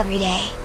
Every day.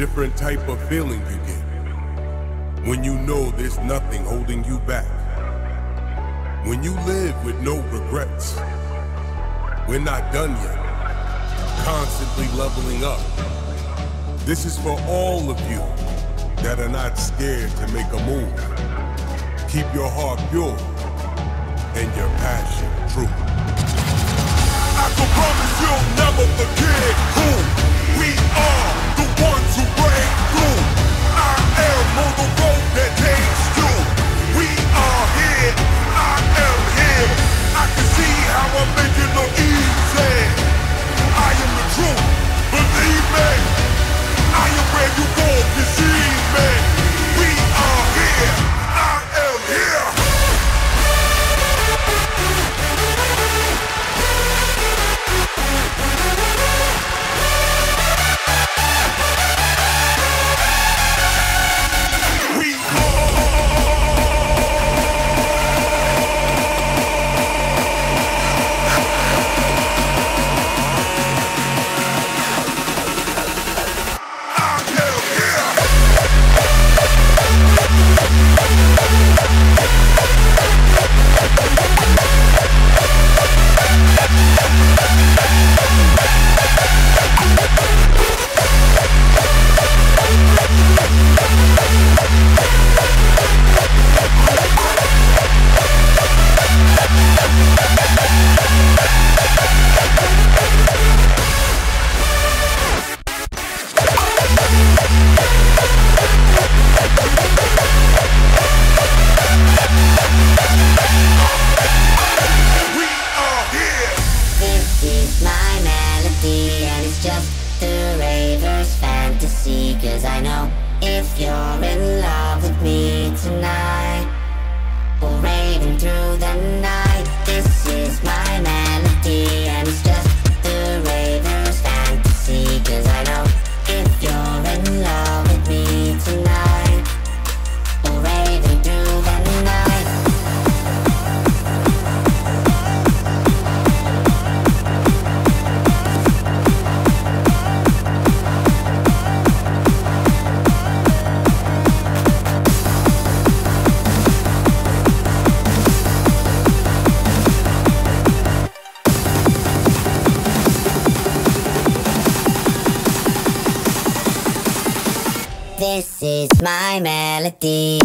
different type of feeling you get when you know there's nothing holding you back. When you live with no regrets, we're not done yet. Constantly leveling up. This is for all of you that are not scared to make a move. Keep your heart pure and your passion true. I can promise you'll never forget. This is my melody.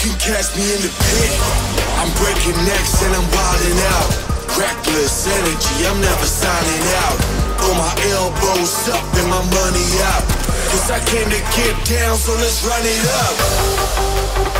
Can catch me in the pit. I'm breaking necks and I'm wilding out. Reckless energy, I'm never signing out. Throw my elbows up and my money out. Cause I came to get down, so let's run it up.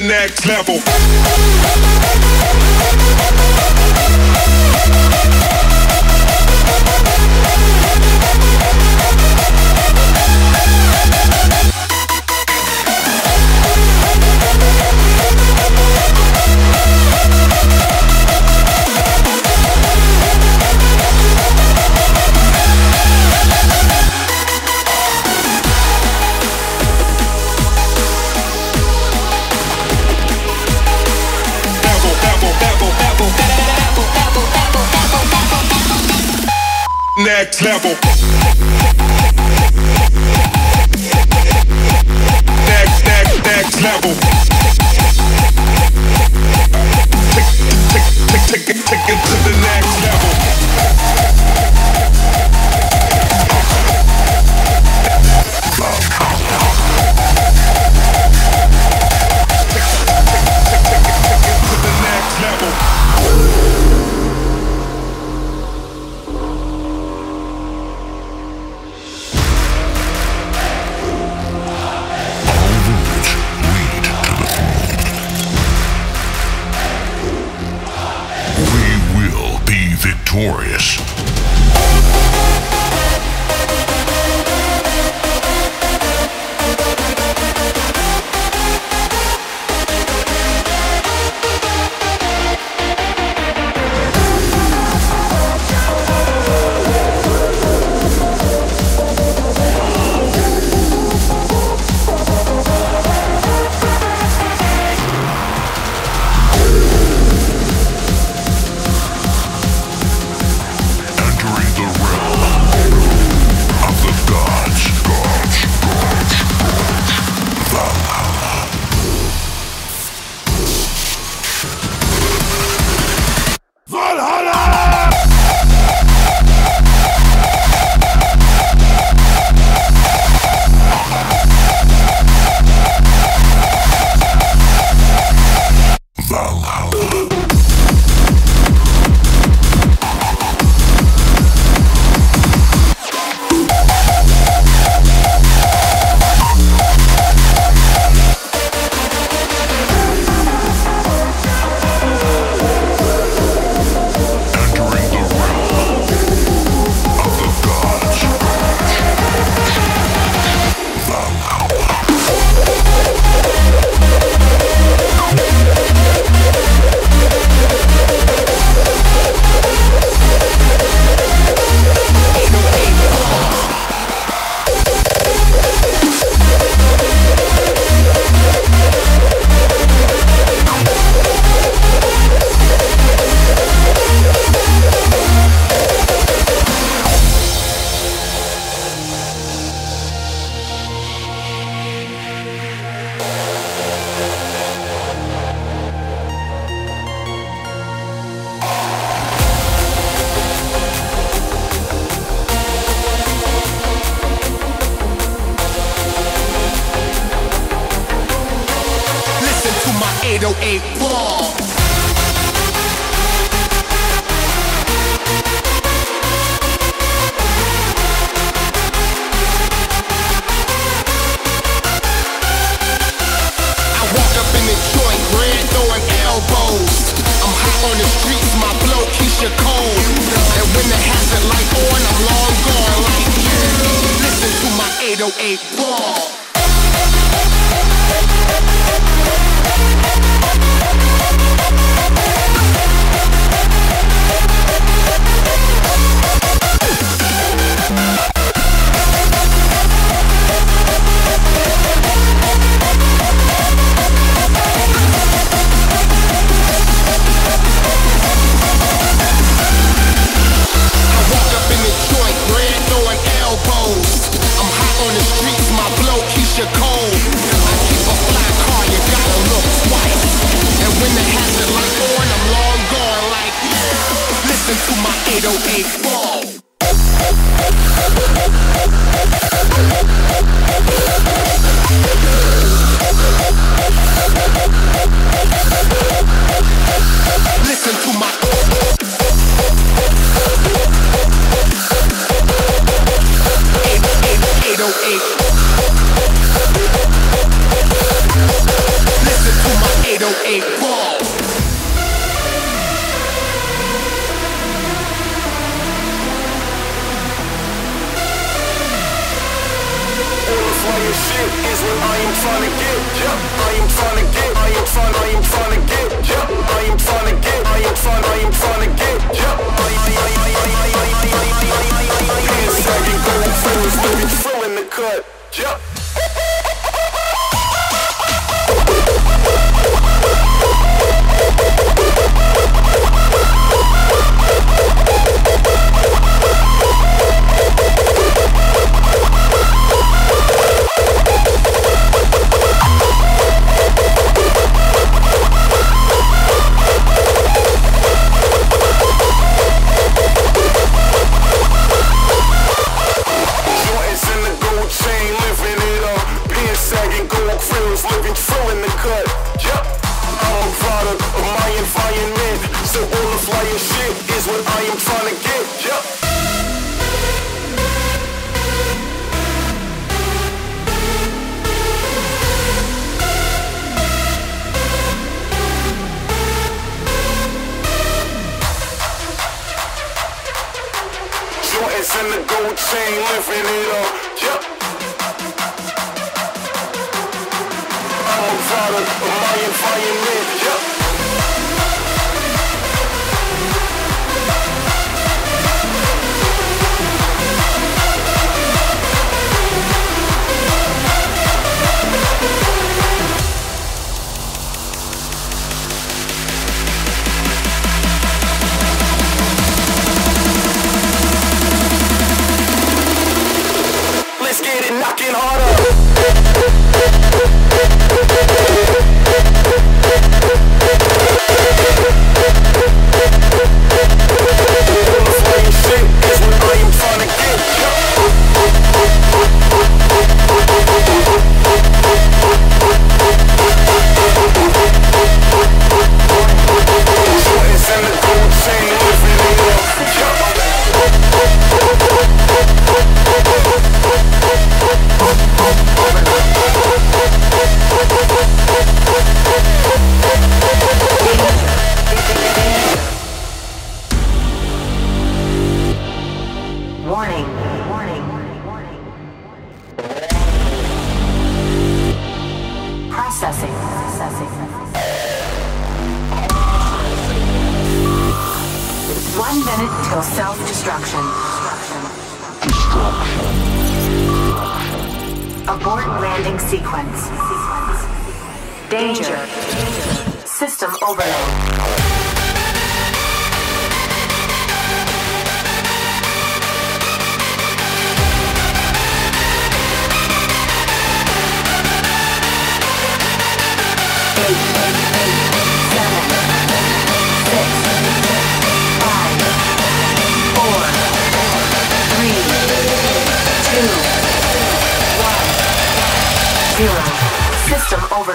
next level. next level. Next, next, next level. Take, take, take, take, take it to the next level. 808 ball. 808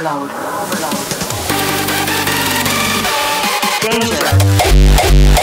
inside of me?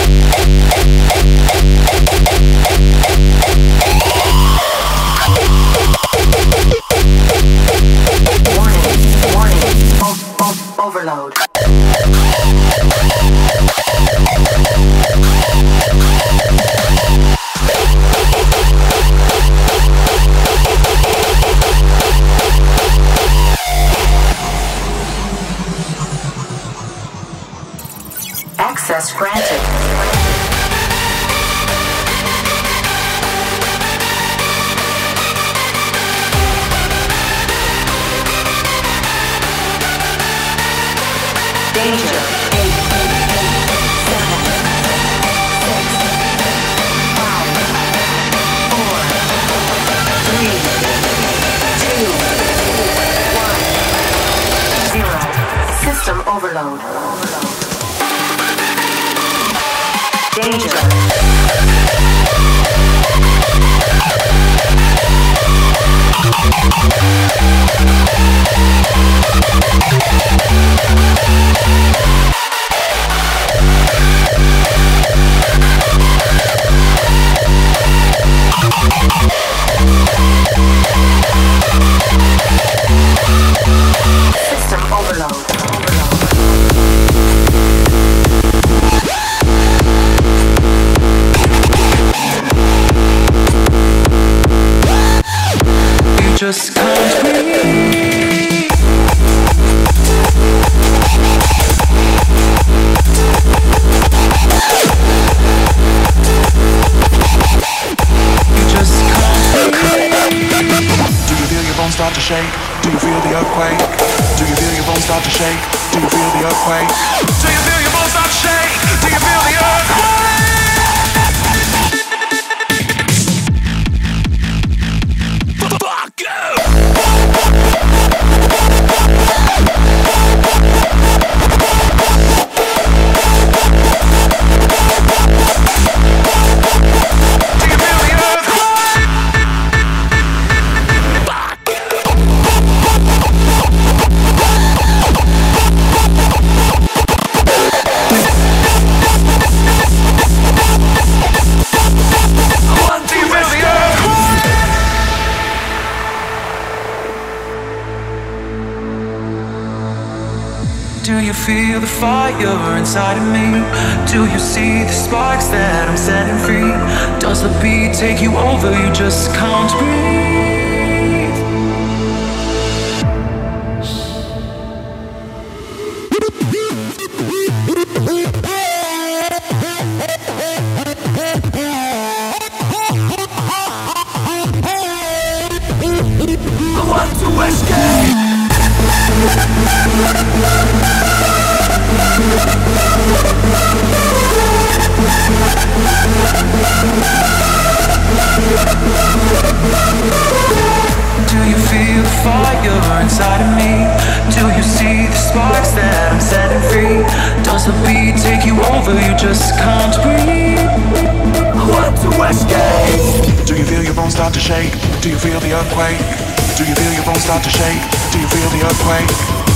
You see the sparks that I'm setting free? Does the earthquake? Do you feel You just can't breathe. I want to escape. fire inside of me? Do you see the sparks that I'm setting free? Does the beat take you over? You just can't breathe. Escape. Do you feel fire inside of me? Do you see the sparks that I'm setting free? Does a feed take you over? You just can't breathe. I want to west. Do you feel your bones start to shake? Do you feel the earthquake? Do you feel your bones start to shake? Do you feel the earthquake?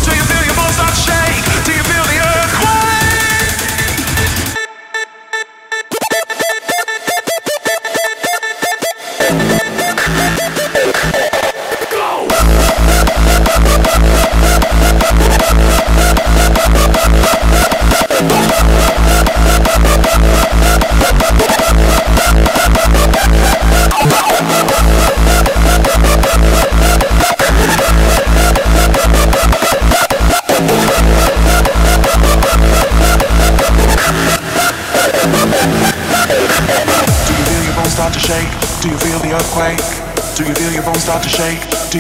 Do you feel your bones start to shake? Do you feel the earthquake? Do you feel your bones start to shake? Do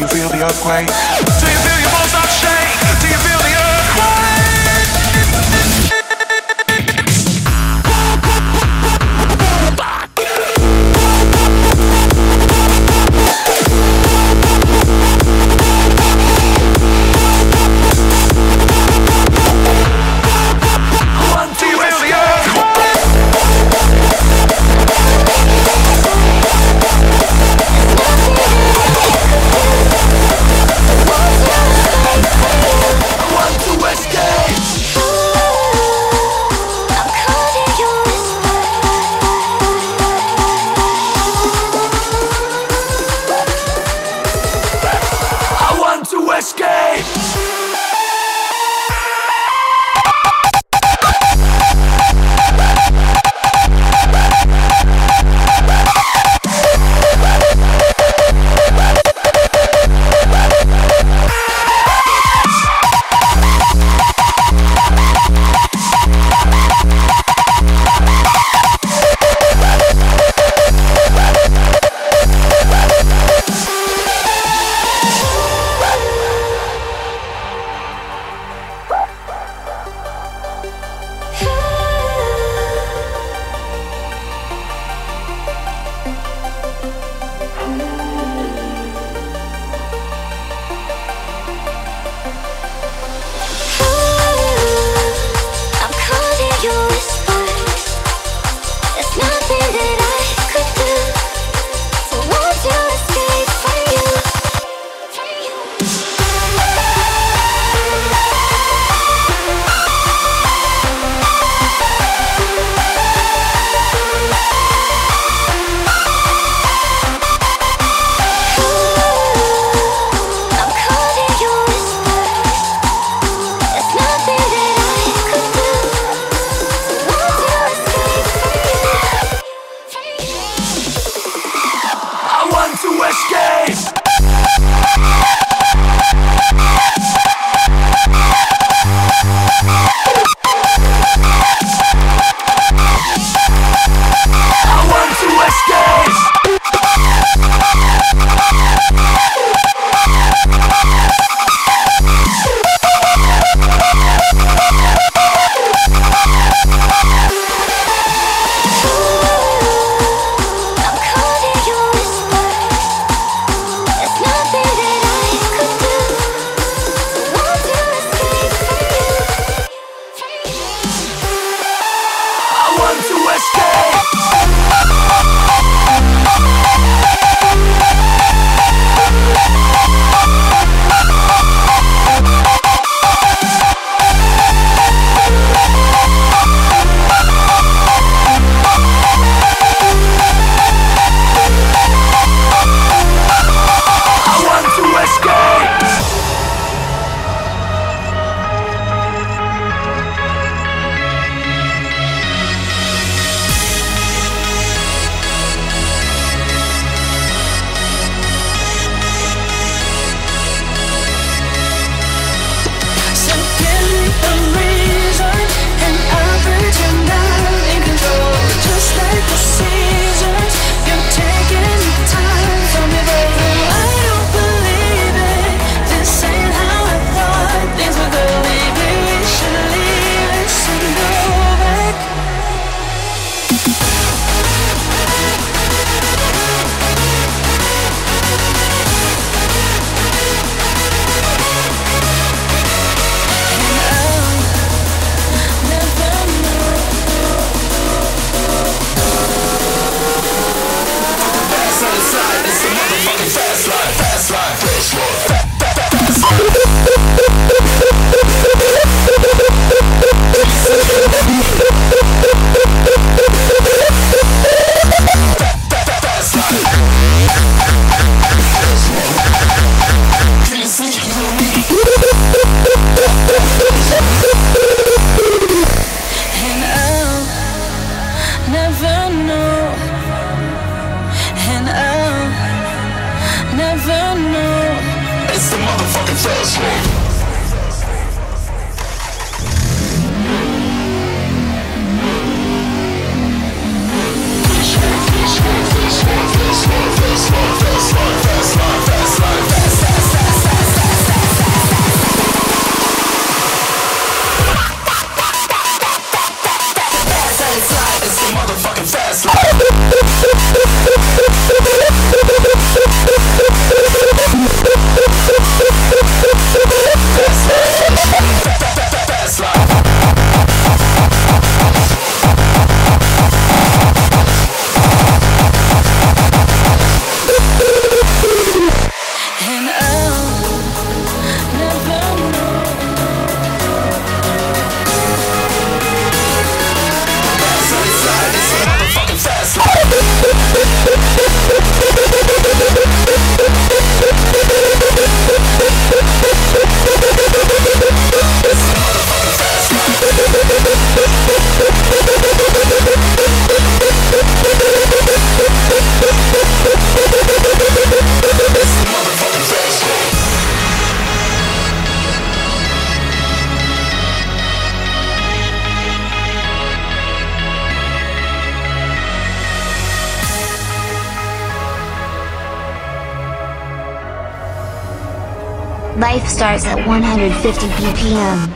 starts at 150 BPM.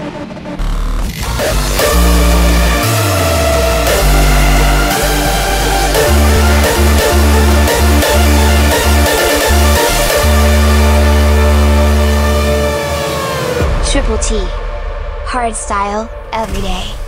Triple T. Hard style, every day.